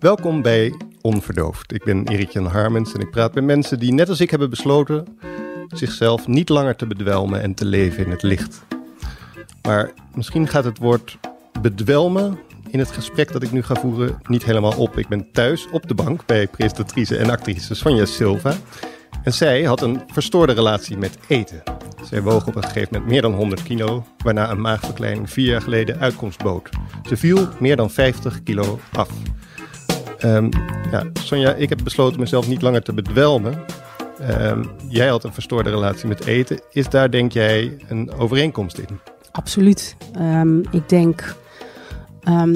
Welkom bij Onverdoofd. Ik ben Erik-Jan Harmens en ik praat met mensen die net als ik hebben besloten zichzelf niet langer te bedwelmen en te leven in het licht. Maar misschien gaat het woord bedwelmen in het gesprek dat ik nu ga voeren niet helemaal op. Ik ben thuis op de bank bij presentatrice en actrice Sonja Silva. En zij had een verstoorde relatie met eten. Zij woog op een gegeven moment meer dan 100 kilo, waarna een maagverkleining vier jaar geleden uitkomst bood. Ze viel meer dan 50 kilo af. Um, ja, Sonja, ik heb besloten mezelf niet langer te bedwelmen. Um, jij had een verstoorde relatie met eten. Is daar, denk jij, een overeenkomst in? Absoluut. Um, ik denk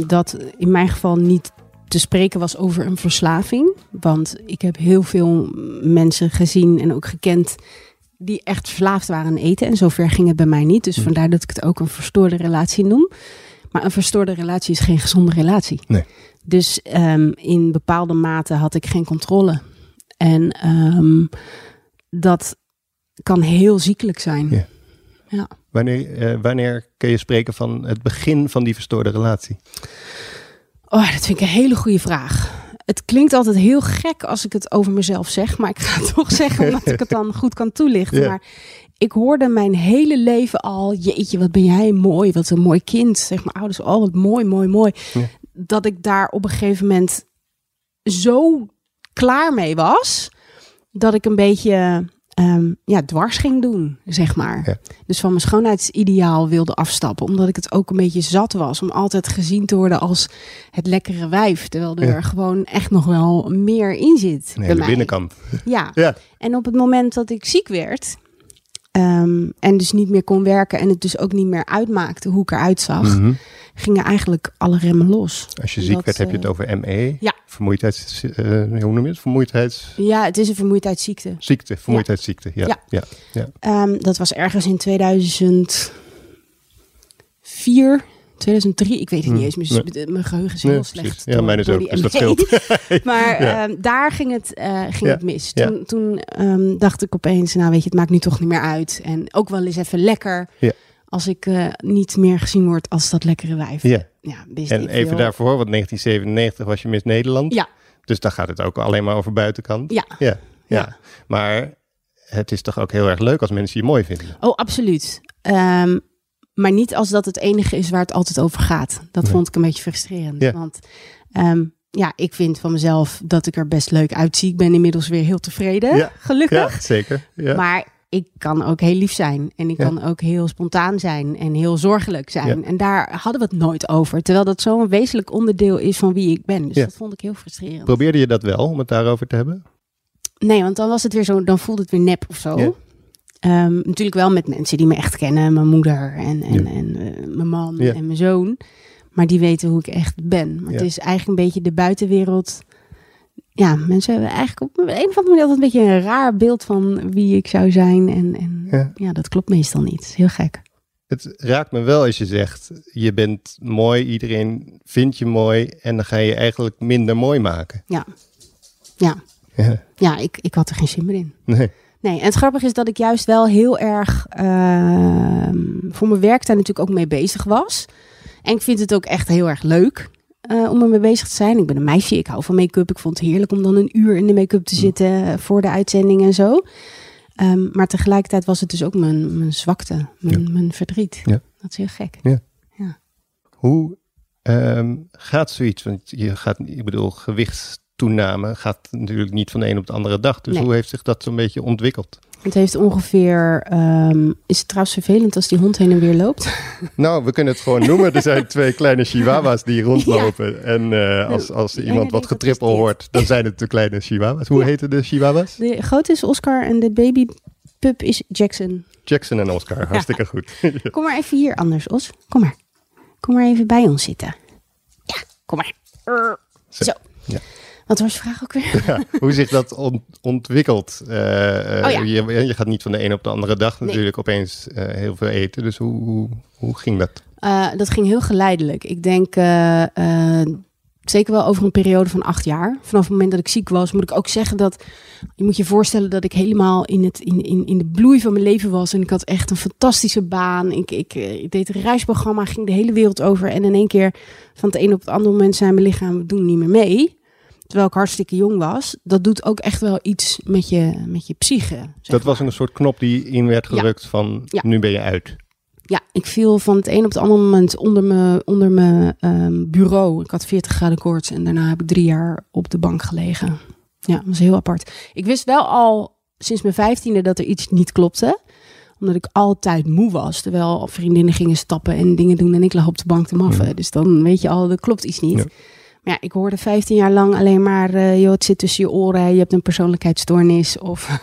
dat in mijn geval niet te spreken was over een verslaving. Want ik heb heel veel mensen gezien en ook gekend die echt verslaafd waren aan eten. En zover ging het bij mij niet. Dus hm. vandaar dat ik het ook een verstoorde relatie noem. Maar een verstoorde relatie is geen gezonde relatie. Nee. Dus um, in bepaalde mate had ik geen controle. En um, dat kan heel ziekelijk zijn. Ja. ja. Wanneer, uh, wanneer kun je spreken van het begin van die verstoorde relatie? Oh, dat vind ik een hele goede vraag. Het klinkt altijd heel gek als ik het over mezelf zeg, maar ik ga het toch zeggen omdat ik het dan goed kan toelichten. Ja. Maar ik hoorde mijn hele leven al, jeetje, wat ben jij mooi, wat een mooi kind. Zeg mijn ouders, oh wat mooi, mooi, mooi. Ja. Dat ik daar op een gegeven moment zo klaar mee was, dat ik een beetje um, ja, dwars ging doen, zeg maar. Ja. Dus van mijn schoonheidsideaal wilde afstappen, omdat ik het ook een beetje zat was om altijd gezien te worden als het lekkere wijf, terwijl er gewoon echt nog wel meer in zit. Nee, de binnenkant. Ja. ja. En op het moment dat ik ziek werd, um, en dus niet meer kon werken en het dus ook niet meer uitmaakte hoe ik eruit zag, mm -hmm. Gingen eigenlijk alle remmen los. Als je ziek werd, heb je het over ME? Ja. Vermoeidheids, uh, hoe noem je het? Vermoeidheids... Ja, het is een vermoeidheidsziekte. Ziekte, vermoeidheidsziekte, ja. ja. ja. ja. Um, dat was ergens in 2004, 2003, ik weet het niet eens, mijn, nee. mijn geheugen is heel nee, slecht. Ja, mijn is ook, dus dat scheelt. maar ja. um, daar ging het, uh, ging ja. het mis. Toen, ja. toen um, dacht ik opeens, nou weet je, het maakt nu toch niet meer uit. En ook wel eens even lekker als ik uh, niet meer gezien word als dat lekkere wijf. Ja. Ja, en even veel. daarvoor, want 1997 was je Miss Nederland. Ja. Dus daar gaat het ook alleen maar over buitenkant. Ja. Ja, ja. ja. Maar het is toch ook heel erg leuk als mensen je mooi vinden? Oh, absoluut. Um, maar niet als dat het enige is waar het altijd over gaat. Dat nee. vond ik een beetje frustrerend. Ja. Want um, ja, ik vind van mezelf dat ik er best leuk uitzie. Ik ben inmiddels weer heel tevreden, ja. gelukkig. Ja, zeker. Ja. Maar ik kan ook heel lief zijn. En ik kan ook heel spontaan zijn en heel zorgelijk zijn. En daar hadden we het nooit over. Terwijl dat zo'n wezenlijk onderdeel is van wie ik ben. Dus dat vond ik heel frustrerend. Probeerde je dat wel om het daarover te hebben? Nee, want dan was het weer zo, dan voelde het weer nep of zo. Um, natuurlijk wel met mensen die me echt kennen. Mijn moeder en, en, en uh, mijn man en mijn zoon. Maar die weten hoe ik echt ben. Maar het is eigenlijk een beetje de buitenwereld. Ja, mensen hebben eigenlijk op een of andere manier altijd een beetje een raar beeld van wie ik zou zijn. En, en ja. dat klopt meestal niet. Heel gek. Het raakt me wel als je zegt, je bent mooi, iedereen vindt je mooi. En dan ga je eigenlijk minder mooi maken. Ja, ja. Ja, ja ik, ik had er geen zin meer in. Nee. Nee, en het grappige is dat ik juist wel heel erg uh, voor mijn werk daar natuurlijk ook mee bezig was. En ik vind het ook echt heel erg leuk uh, om ermee bezig te zijn. Ik ben een meisje, ik hou van make-up. Ik vond het heerlijk om dan een uur in de make-up te zitten voor de uitzending en zo. Um, maar tegelijkertijd was het dus ook mijn, mijn zwakte, mijn, ja. mijn verdriet. Ja. Dat is heel gek. Ja. ja. Hoe um, gaat zoiets? Want je gaat, ik bedoel, gewicht toename gaat natuurlijk niet van de een op de andere dag. Dus Nee. hoe heeft zich dat zo'n beetje ontwikkeld? Het heeft ongeveer. Um, is het trouwens vervelend als die hond heen en weer loopt? Nou, we kunnen het gewoon noemen. Er zijn twee kleine chihuahuas die rondlopen. En uh, als, als iemand nee, wat getrippel hoort, dan zijn het de kleine chihuahuas. Hoe Ja. heten de chihuahuas? De grote is Oscar en de babypup is Jackson. Jackson en Oscar. Hartstikke goed. Kom maar even hier anders, Os. Kom maar. Kom maar even bij ons zitten. Ja, kom maar. Zo. Zo. Ja. Wat was je vraag ook weer? Ja, hoe zich dat on- ontwikkelt. Eh, eh, Oh ja. je, je gaat niet van de een op de andere dag Nee. natuurlijk opeens eh, heel veel eten. Dus hoe, hoe, hoe ging dat? Dat ging heel geleidelijk. Ik denk zeker wel over een periode van acht jaar. Vanaf het moment dat ik ziek was, moet ik ook zeggen dat. Je moet je voorstellen dat ik helemaal in, het, in, in, in de bloei van mijn leven was. En ik had echt een fantastische baan. Ik, ik, ik deed een reisprogramma, ging de hele wereld over. En in één keer van het een op het andere moment zijn mijn lichaam, we doen niet meer mee. Terwijl ik hartstikke jong was, dat doet ook echt wel iets met je, met je psyche. Dat was een soort knop die in werd Ja. gedrukt van Ja. nu ben je uit. Ja, ik viel van het een op het andere moment onder mijn, onder mijn ehm, bureau. Ik had 40 graden koorts en daarna heb ik drie jaar op de bank gelegen. Ja, dat was heel apart. Ik wist wel al sinds mijn vijftiende dat er iets niet klopte. Omdat ik altijd moe was. Terwijl vriendinnen gingen stappen en dingen doen en ik lag op de bank te maffen. Ja. Dus dan weet je al, er klopt iets niet. Ja. Maar ja, ik hoorde 15 jaar lang alleen maar, eh, joh, het zit tussen je oren, je hebt een persoonlijkheidsstoornis of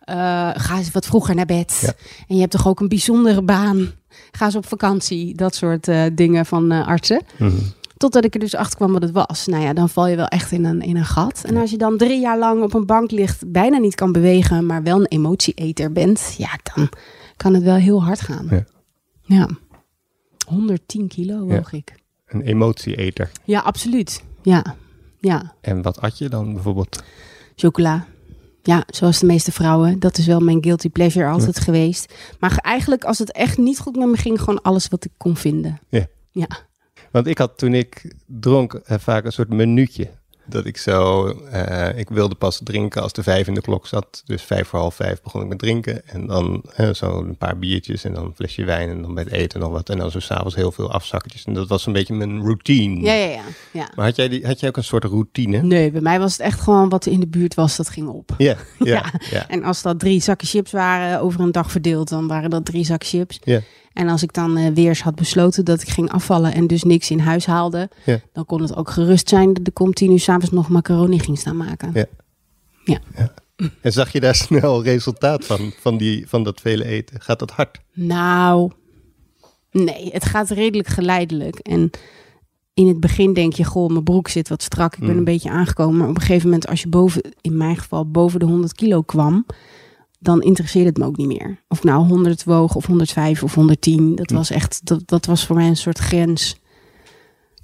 eh, ga eens wat vroeger naar bed. Ja. En je hebt toch ook een bijzondere baan. Ga eens op vakantie, dat soort eh, dingen van artsen. Mhm. Totdat ik er dus achter kwam wat het was. Nou ja, dan val je wel echt in een, in een gat. En als je dan drie jaar lang op een bank ligt, bijna niet kan bewegen, maar wel een emotieeter bent, ja, dan kan het wel heel hard gaan. Ja. Ja. 110 kilo woog ik. Een emotieeter. Ja, absoluut. Ja, ja. En wat at je dan bijvoorbeeld? Chocola. Ja, zoals de meeste vrouwen. Dat is wel mijn guilty pleasure altijd geweest. Maar ge- eigenlijk, als het echt niet goed met me ging, gewoon alles wat ik kon vinden. Ja. Ja. Want ik had toen ik dronk eh, vaak een soort minuutje. Dat ik zo, eh, ik wilde pas drinken als de vijf in de klok zat. Dus vijf voor half vijf begon ik met drinken. En dan eh, zo een paar biertjes en dan een flesje wijn en dan met eten nog wat. En dan zo s'avonds heel veel afzakkertjes. En dat was een beetje mijn routine. Ja, ja, ja. ja. Maar had jij, die, had jij ook een soort routine? Nee, bij mij was het echt gewoon wat er in de buurt was, dat ging op. Ja, ja, Ja. ja. En als dat drie zakken chips waren over een dag verdeeld, dan waren dat drie zakken chips. Ja. En als ik dan eh, weer eens had besloten dat ik ging afvallen en dus niks in huis haalde, Ja. dan kon het ook gerust zijn tien uur s'avonds nog macaroni ging staan maken. Ja. En zag je daar snel resultaat van, van, die, van dat vele eten? Gaat dat hard? Nou, nee, het gaat redelijk geleidelijk. En in het begin denk je, goh, mijn broek zit wat strak, ik ben Mm. een beetje aangekomen. Maar op een gegeven moment, als je boven, in mijn geval, boven de 100 kilo kwam, dan interesseerde het me ook niet meer. Of nou 100 woog, of 105 of 110. Dat Mm. was echt, dat, dat was voor mij een soort grens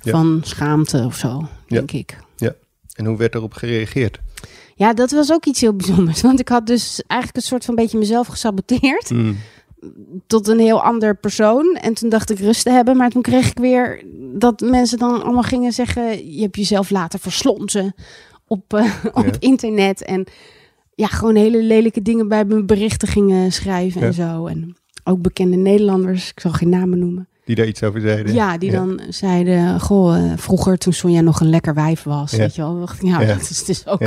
Ja. van schaamte of zo, denk ik. En hoe werd erop gereageerd? Ja, dat was ook iets heel bijzonders. Want ik had dus eigenlijk een soort van beetje mezelf gesaboteerd. Mm. tot een heel ander persoon. En toen dacht ik rust te hebben. Maar toen kreeg ik weer dat mensen dan allemaal gingen zeggen... je hebt jezelf laten verslonzen op, op Ja. internet. En ja, gewoon hele lelijke dingen bij mijn berichten gingen schrijven en zo. En ook bekende Nederlanders, ik zal geen namen noemen. Die daar iets over zeiden? Ja, die dan zeiden... Goh, eh, vroeger toen Sonja nog een lekker wijf was. Ja. Weet je wel. dacht nou, Ja. dat is dus ook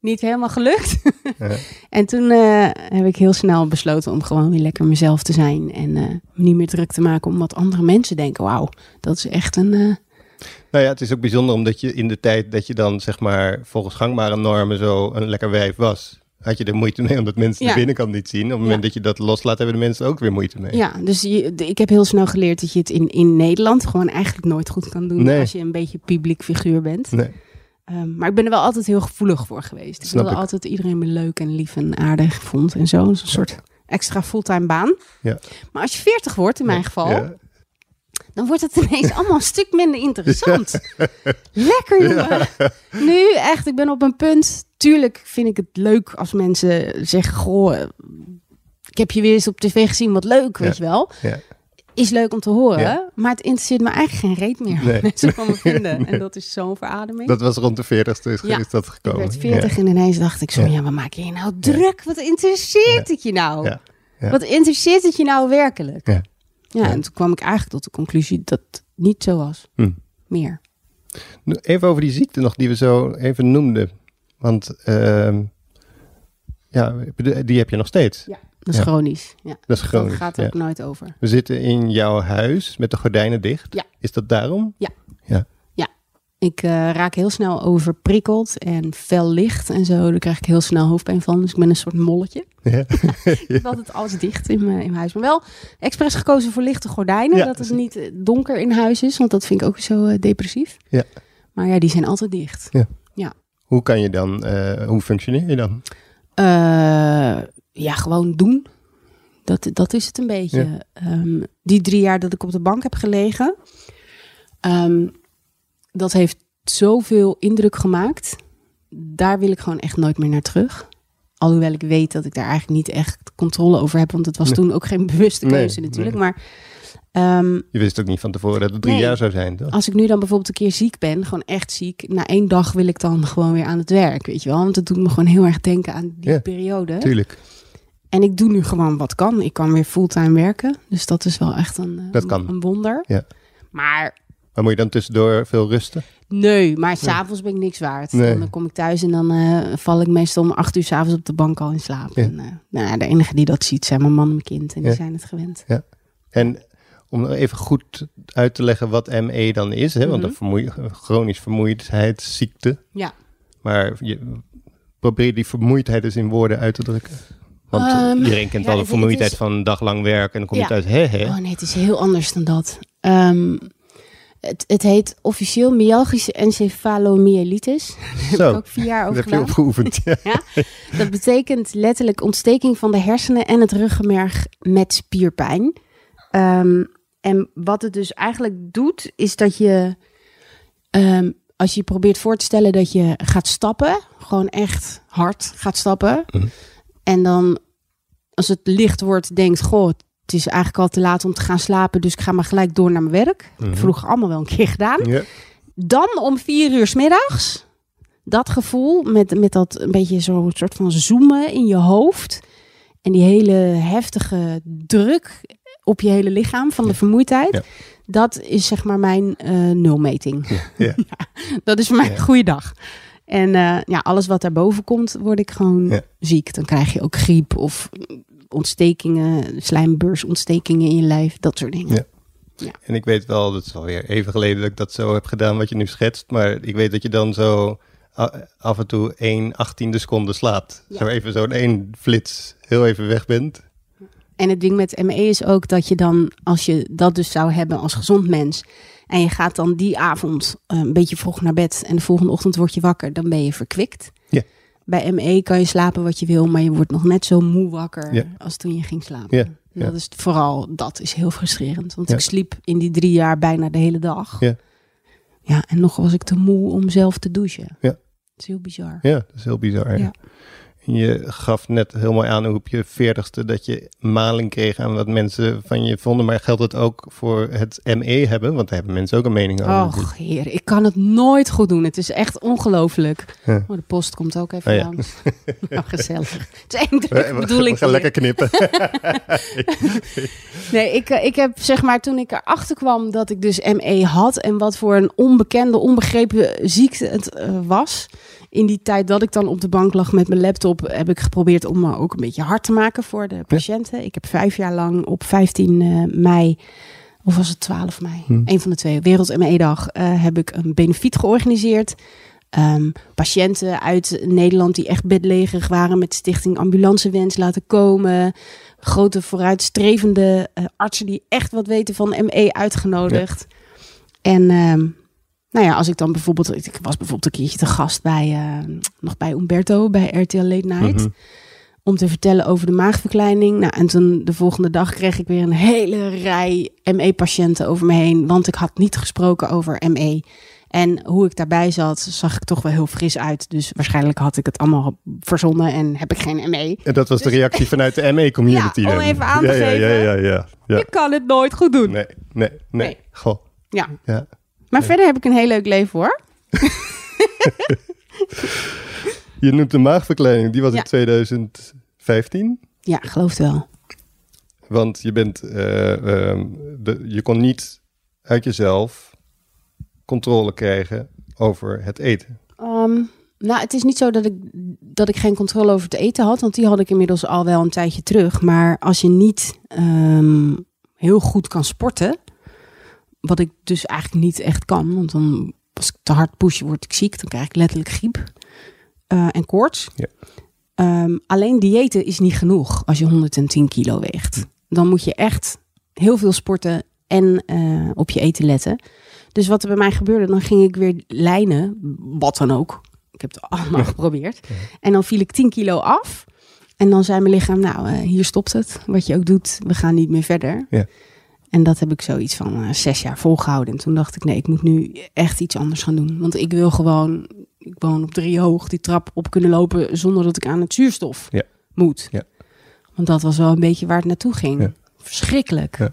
niet helemaal gelukt. ja. En toen eh, heb ik heel snel besloten om gewoon weer lekker mezelf te zijn. En eh, me niet meer druk te maken om wat andere mensen denken. Wauw, dat is echt een... eh, Nou ja, het is ook bijzonder omdat je in de tijd dat je dan zeg maar volgens gangbare normen zo een lekker wijf was, had je er moeite mee omdat mensen Ja. de binnenkant niet zien. Op het moment Ja. dat je dat loslaat, hebben de mensen ook weer moeite mee. ja, dus je, ik heb heel snel geleerd dat je het in, in Nederland gewoon eigenlijk nooit goed kan doen. Nee. Als je een beetje publiek figuur bent. Nee. Ehm, maar ik ben er wel altijd heel gevoelig voor geweest. Ik wilde ik. altijd iedereen me leuk en lief en aardig vond en zo. Een soort extra fulltime baan. Ja. Maar als je 40 wordt, in mijn geval, Ja. Dan wordt het ineens allemaal een stuk minder interessant. Lekker jongen. Nu echt, ik ben op een punt. Tuurlijk vind ik het leuk als mensen zeggen: Goh, ik heb je weer eens op tv gezien, wat leuk, weet je wel. Ja. Is leuk om te horen, maar het interesseert me eigenlijk geen reet meer. Nee. Mensen van me vinden. En dat is zo'n verademing. Dat was rond de 40ste is, dat ik gekomen. werd 40 en ineens dacht ik zo, Ja. wat maak je nou druk? Wat interesseert het je nou? Wat interesseert het je nou werkelijk? Ja. Ja, Ja. en toen kwam ik eigenlijk tot de conclusie dat het niet zo was. Hm. Meer. Even over die ziekte nog die we zo even noemden. Want ehm, ja, die heb je nog steeds. Ja. Dat is Ja. chronisch. Ja. Dat is chronisch. Dat gaat er ja. ook nooit over. We zitten in jouw huis met de gordijnen dicht. Ja. Is dat daarom? Ik eh, raak heel snel overprikkeld en fel licht en zo. Daar krijg ik heel snel hoofdpijn van. Dus ik ben een soort molletje. Ja. Ik heb altijd alles dicht in mijn, in mijn huis. Maar wel expres gekozen voor lichte gordijnen. Ja. Dat het niet eh, donker in huis is. Want dat vind ik ook zo eh, depressief. Ja. Maar ja, die zijn altijd dicht. Hoe kan je dan, hoe functioneer je dan? Ja, gewoon doen. Dat, dat is het een beetje. Ja. Ehm, die drie jaar dat ik op de bank heb gelegen, ehm, dat heeft zoveel indruk gemaakt. Daar wil ik gewoon echt nooit meer naar terug. Alhoewel ik weet dat ik daar eigenlijk niet echt controle over heb. Want het was Nee. toen ook geen bewuste Nee, keuze natuurlijk. nee. Maar ehm, Je wist ook niet van tevoren dat het drie Nee. jaar zou zijn, toch? als ik nu dan bijvoorbeeld een keer ziek ben, gewoon echt ziek. Na één dag wil ik dan gewoon weer aan het werk, weet je wel. Want dat doet me gewoon heel erg denken aan die Ja, periode. Tuurlijk. En ik doe nu gewoon wat kan. Ik kan weer fulltime werken. Dus dat is wel echt een, Dat kan. een wonder. Ja. Maar Maar moet je dan tussendoor veel rusten? nee, maar s'avonds ben ik niks waard. Nee. Dan kom ik thuis en dan eh, val ik meestal om acht uur s'avonds op de bank al in slaap. Ja. En, eh, nou, ja, de enige die dat ziet zijn mijn man en mijn kind. En die Ja. zijn het gewend. En om nog even goed uit te leggen wat ME dan is, hè? want een vermoei chronisch vermoeidheidsziekte. Ja. Maar je, probeer die vermoeidheid eens in woorden uit te drukken. Want eh, Ehm, iedereen kent ja, wel de vermoeidheid is- van een dag lang werk en dan kom je Ja. thuis, hè? Oh nee, het is heel anders dan dat. Ehm, het, het heet officieel myalgische encefalomyelitis. Daar heb ik ook vier jaar dat over heb je gedaan. opgeoefend. Ja. Dat betekent letterlijk ontsteking van de hersenen en het ruggenmerg met spierpijn. Ehm, en wat het dus eigenlijk doet, is dat je, ehm, als je probeert voor te stellen dat je gaat stappen, gewoon echt hard gaat stappen. Mhm. En dan, als het licht wordt, denkt, goh, het is eigenlijk al te laat om te gaan slapen, dus ik ga maar gelijk door naar mijn werk. Mhm. Vroeger allemaal wel een keer gedaan. Dan om vier uur 's middags. Dat gevoel met, met dat een beetje zo'n soort van zoomen in je hoofd. En die hele heftige druk op je hele lichaam van de vermoeidheid. Ja. Dat is zeg maar mijn eh, nulmeting. Ja. dat is voor mij een goede dag. En eh, ja, alles wat daarboven komt, word ik gewoon ziek. Dan krijg je ook griep of ontstekingen, slijmbeursontstekingen in je lijf. Dat soort dingen. Ja. En ik weet wel, dat is alweer even geleden dat ik dat zo heb gedaan wat je nu schetst. Maar ik weet dat je dan zo af en toe 1 achttiende seconde slaapt. Ja. Zo even zo'n één flits heel even weg bent. En het ding met ME is ook dat je dan, als je dat dus zou hebben als gezond mens, en je gaat dan die avond eh, een beetje vroeg naar bed en de volgende ochtend word je wakker, dan ben je verkwikt. Ja. Bij ME kan je slapen wat je wil, maar je wordt nog net zo moe wakker Ja. als toen je ging slapen. Ja, En ja. Dat is vooral, dat is heel frustrerend, want ik sliep in die drie jaar bijna de hele dag. Ja. Ja, en nog was ik te moe om zelf te douchen. Ja. Dat is heel bizar. Ja, dat is heel bizar. Ja. Je gaf net heel mooi aan hoe op je veertigste dat je maling kreeg aan wat mensen van je vonden. Maar geldt het ook voor het ME hebben? Want daar hebben mensen ook een mening over. Och, heer, ik kan het nooit goed doen. Het is echt ongelooflijk. Oh, de post komt ook even Oh ja. langs. nou, gezellig. Het is één We, druk gaan lekker knippen. Nee, ik, eh, ik heb zeg maar toen ik erachter kwam dat ik dus ME had... en wat voor een onbekende, onbegrepen ziekte het eh, was... in die tijd dat ik dan op de bank lag met mijn laptop... heb ik geprobeerd om me ook een beetje hard te maken voor de patiënten. Ik heb vijf jaar lang op 15 eh, mei... Of was het 12 mei? Hm. Een van de twee. Wereld ME-dag. eh, heb ik een benefiet georganiseerd. Ehm, patiënten uit Nederland die echt bedlegerig waren met Stichting Ambulancewens laten komen. Grote vooruitstrevende eh, artsen die echt wat weten van ME uitgenodigd. En ehm, nou ja, als ik dan bijvoorbeeld, ik was bijvoorbeeld een keertje te gast bij, eh, nog bij Umberto bij RTL Late Night. Mhm. Om te vertellen over de maagverkleining. Nou, en toen de volgende dag kreeg ik weer een hele rij ME-patiënten over me heen. Want ik had niet gesproken over ME. En hoe ik daarbij zat, zag ik toch wel heel fris uit. Dus waarschijnlijk had ik het allemaal verzonnen en heb ik geen ME. En dat was de reactie vanuit de ME-community. Ja, om even aan te ja, ja, geven. Ja, ja, ja. ja. Ik kan het nooit goed doen. Nee, nee, nee. Nee. Goh, Ja. ja. Maar verder heb ik een heel leuk leven hoor. Je noemt de maagverkleining, die was Ja. in 2015. Ja, geloof het wel. Want je bent, eh, ehm, de, je kon niet uit jezelf controle krijgen over het eten. Ehm, nou, het is niet zo dat ik, dat ik geen controle over het eten had, want die had ik inmiddels al wel een tijdje terug. Maar als je niet ehm, heel goed kan sporten, wat ik dus eigenlijk niet echt kan, want dan als ik te hard push, word ik ziek, dan krijg ik letterlijk griep eh, en koorts. Ja. Ehm, alleen diëten is niet genoeg als je 110 kilo weegt. Dan moet je echt heel veel sporten en eh, op je eten letten. Dus wat er bij mij gebeurde, dan ging ik weer lijnen, wat dan ook. Ik heb het allemaal geprobeerd. En dan viel ik 10 kilo af. En dan zei mijn lichaam, nou, eh, hier stopt het. Wat je ook doet, we gaan niet meer verder. Ja. En dat heb ik zoiets van eh, zes jaar volgehouden. En toen dacht ik, nee, ik moet nu echt iets anders gaan doen. Want ik wil gewoon, ik woon op drie hoog, die trap op kunnen lopen zonder dat ik aan het zuurstof Ja. moet. Ja. Want dat was wel een beetje waar het naartoe ging. Ja. Verschrikkelijk.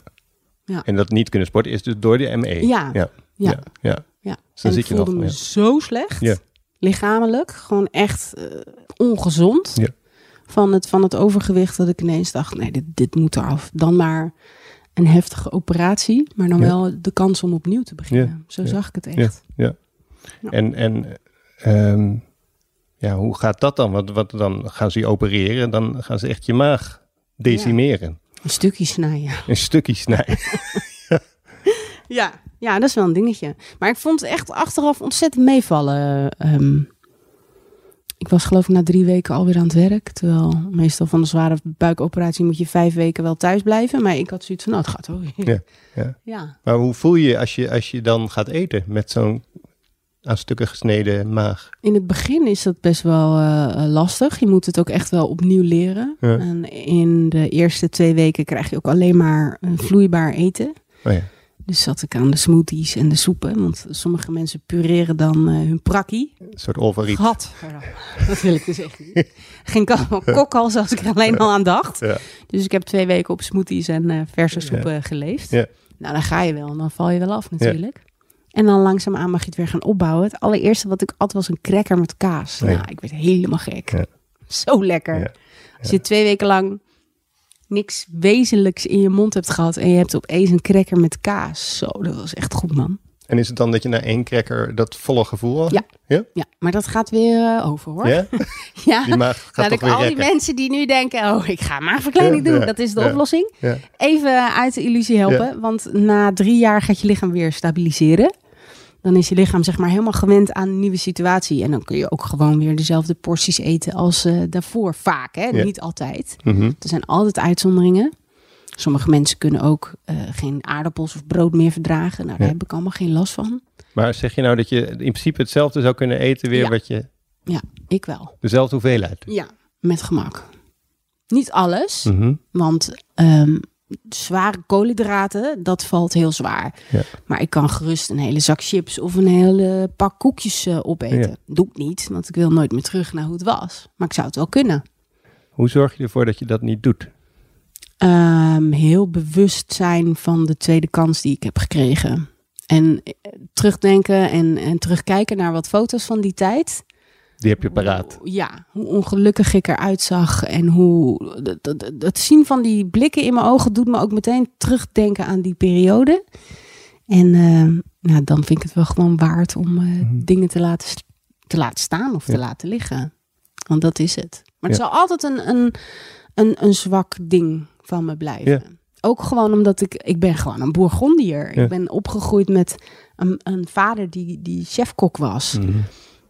Ja. En dat niet kunnen sporten is dus door de ME. Ja. ja. Ja. ja. ja. Dus dan en zit ik je voelde nog, me zo slecht. Ja. Lichamelijk. Gewoon echt eh, ongezond. Ja. Van, het, van het overgewicht dat ik ineens dacht, nee, dit, dit moet eraf. Dan maar een heftige operatie. Maar dan Ja. wel de kans om opnieuw te beginnen. Zo Ja. zag ik het echt. Ja. Ja. En, en ehm, ja, hoe gaat dat dan? Want wat, dan gaan ze je opereren, dan gaan ze echt je maag decimeren. Een stukje snijden. Een stukje snijden. Ja. ja, dat is wel een dingetje. Maar ik vond het echt achteraf ontzettend meevallen. Ehm, ik was geloof ik na drie weken alweer aan het werk. Terwijl meestal van de zware buikoperatie moet je vijf weken wel thuis blijven. Maar ik had zoiets van, nou het gaat wel weer. Ja, ja. ja. Maar hoe voel je je als je, als je dan gaat eten met zo'n aan stukken gesneden maag? In het begin is dat best wel eh, lastig. Je moet het ook echt wel opnieuw leren. Ja. En in de eerste twee weken krijg je ook alleen maar eh, vloeibaar eten. Oh ja. Dus zat ik aan de smoothies en de soepen. Want sommige mensen pureren dan eh, hun prakkie. Een soort olvariet. Gat. Dat wil ik dus echt niet. Geen ko- kokhals als ik er alleen al aan dacht. Ja. Dus ik heb twee weken op smoothies en eh, verse Ja. soepen geleefd. Ja. Nou, dan ga je wel en dan val je wel af natuurlijk. En dan langzaamaan mag je het weer gaan opbouwen. Het allereerste wat ik at was een cracker met kaas. Nee. Nou, ik werd helemaal gek. Zo lekker. Als je twee weken lang niks wezenlijks in je mond hebt gehad... en je hebt opeens een cracker met kaas. Zo, dat was echt goed, man. En is het dan dat je na één cracker dat volle gevoel had? Ja. Ja? Ja, maar dat gaat weer eh, over, hoor. Ja? Ja. Die maag gaat Laat toch ik weer al die mensen die nu denken, oh, ik ga maagverkleining Ja, doen. ja, dat is de oplossing. Even uit de illusie helpen. Want na drie jaar gaat je lichaam weer stabiliseren. Dan is je lichaam zeg maar helemaal gewend aan een nieuwe situatie. En dan kun je ook gewoon weer dezelfde porties eten als eh, daarvoor. Vaak, hè? Ja. Niet altijd. Mhm. Er zijn altijd uitzonderingen. Sommige mensen kunnen ook eh, geen aardappels of brood meer verdragen. Nou, daar Ja. heb ik allemaal geen last van. Maar zeg je nou dat je in principe hetzelfde zou kunnen eten weer Ja. wat je... Ja, ik wel. Dezelfde hoeveelheid? Ja, met gemak. Niet alles. Mhm. Want ehm, zware koolhydraten, dat valt heel zwaar. Ja. Maar ik kan gerust een hele zak chips of een hele pak koekjes eh, opeten. Ja. Doe ik niet, want ik wil nooit meer terug naar hoe het was. Maar ik zou het wel kunnen. Hoe zorg je ervoor dat je dat niet doet? Ehm, heel bewust zijn van de tweede kans die ik heb gekregen. En eh, terugdenken en, en terugkijken naar wat foto's van die tijd. Die heb je paraat. Hoe- Ja, hoe ongelukkig ik eruit zag. En hoe het zien van die blikken in mijn ogen doet me ook meteen terugdenken aan die periode. En eh, nou, dan vind ik het wel gewoon waard om eh, Mhm. dingen te laten, te laten staan of te laten liggen. Want dat is het. Maar het Ja. zal altijd een, een, een, een zwak ding van me blijven. Ja. Ook gewoon omdat ik, ik ben gewoon een Bourgondier. Ik ben opgegroeid met een, een vader die, die chefkok was. Mhm.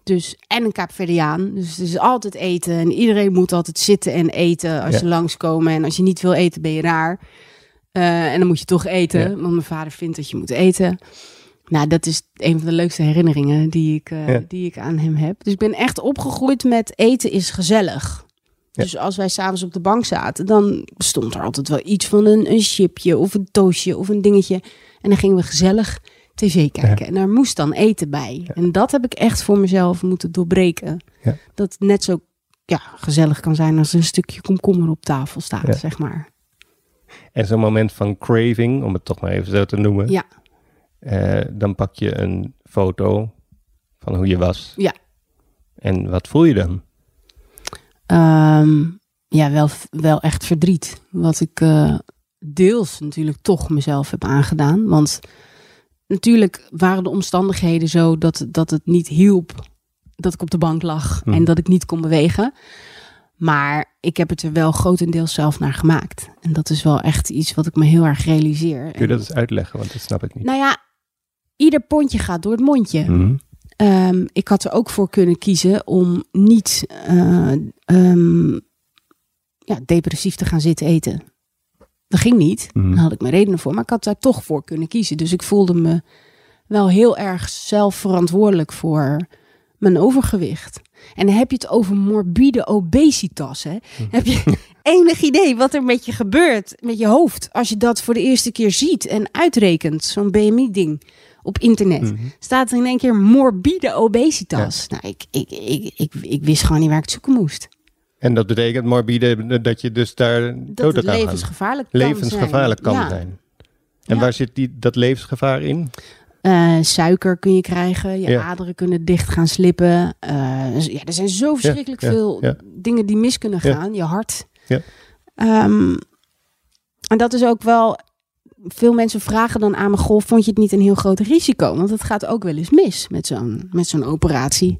Dus, en een Kaapverdiaan. Dus het is altijd eten. En iedereen moet altijd zitten en eten als Ja. ze langskomen. En als je niet wil eten, ben je raar. Eh, en dan moet je toch eten. Ja. Want mijn vader vindt dat je moet eten. Nou, dat is een van de leukste herinneringen die ik, eh, Ja. die ik aan hem heb. Dus ik ben echt opgegroeid met eten is gezellig. Ja. Dus als wij s'avonds op de bank zaten, dan stond er altijd wel iets van een, een chipje of een toastje of een dingetje. En dan gingen we gezellig tv kijken. En daar moest dan eten bij. En dat heb ik echt voor mezelf moeten doorbreken. Ja. Dat het net zo ja, gezellig kan zijn als een stukje komkommer op tafel staat, zeg maar. En zo'n moment van craving, om het toch maar even zo te noemen. Ja. eh, dan pak je een foto van hoe je was. Ja. En wat voel je dan? Ehm, ja, wel, wel echt verdriet. Wat ik eh, deels natuurlijk toch mezelf heb aangedaan. Want natuurlijk waren de omstandigheden zo dat, dat het niet hielp dat ik op de bank lag Hmm. en dat ik niet kon bewegen. Maar ik heb het er wel grotendeels zelf naar gemaakt. En dat is wel echt iets wat ik me heel erg realiseer. Kun je dat eens uitleggen? Want dat snap ik niet. Nou ja, ieder pondje gaat door het mondje. Mhm. Ehm, ik had er ook voor kunnen kiezen om niet eh, ehm, ja, depressief te gaan zitten eten. Dat ging niet. Mhm. Daar had ik mijn redenen voor. Maar ik had daar toch voor kunnen kiezen. Dus ik voelde me wel heel erg zelf verantwoordelijk voor mijn overgewicht. En dan heb je het over morbide obesitas. Hè? Heb je enig idee wat er met je gebeurt, met je hoofd, als je dat voor de eerste keer ziet en uitrekent, zo'n BMI-ding op internet. Mhm. Staat er in één keer morbide obesitas. Nou, ik, ik, ik, ik, ik wist gewoon niet waar ik het zoeken moest. En dat betekent morbide dat je dus daar Dat dood het aan gaat. levensgevaarlijk kan Levensgevaarlijk zijn. kan Ja. zijn. En Ja. waar zit die, dat levensgevaar in? Eh, suiker kun je krijgen, je Ja. aderen kunnen dicht gaan slippen. Eh, ja, er zijn zo verschrikkelijk veel dingen die mis kunnen gaan. Je hart. Ja. Ehm, en dat is ook wel. Veel mensen vragen dan aan me: Goh, vond je het niet een heel groot risico? Want het gaat ook wel eens mis met zo'n, met zo'n operatie.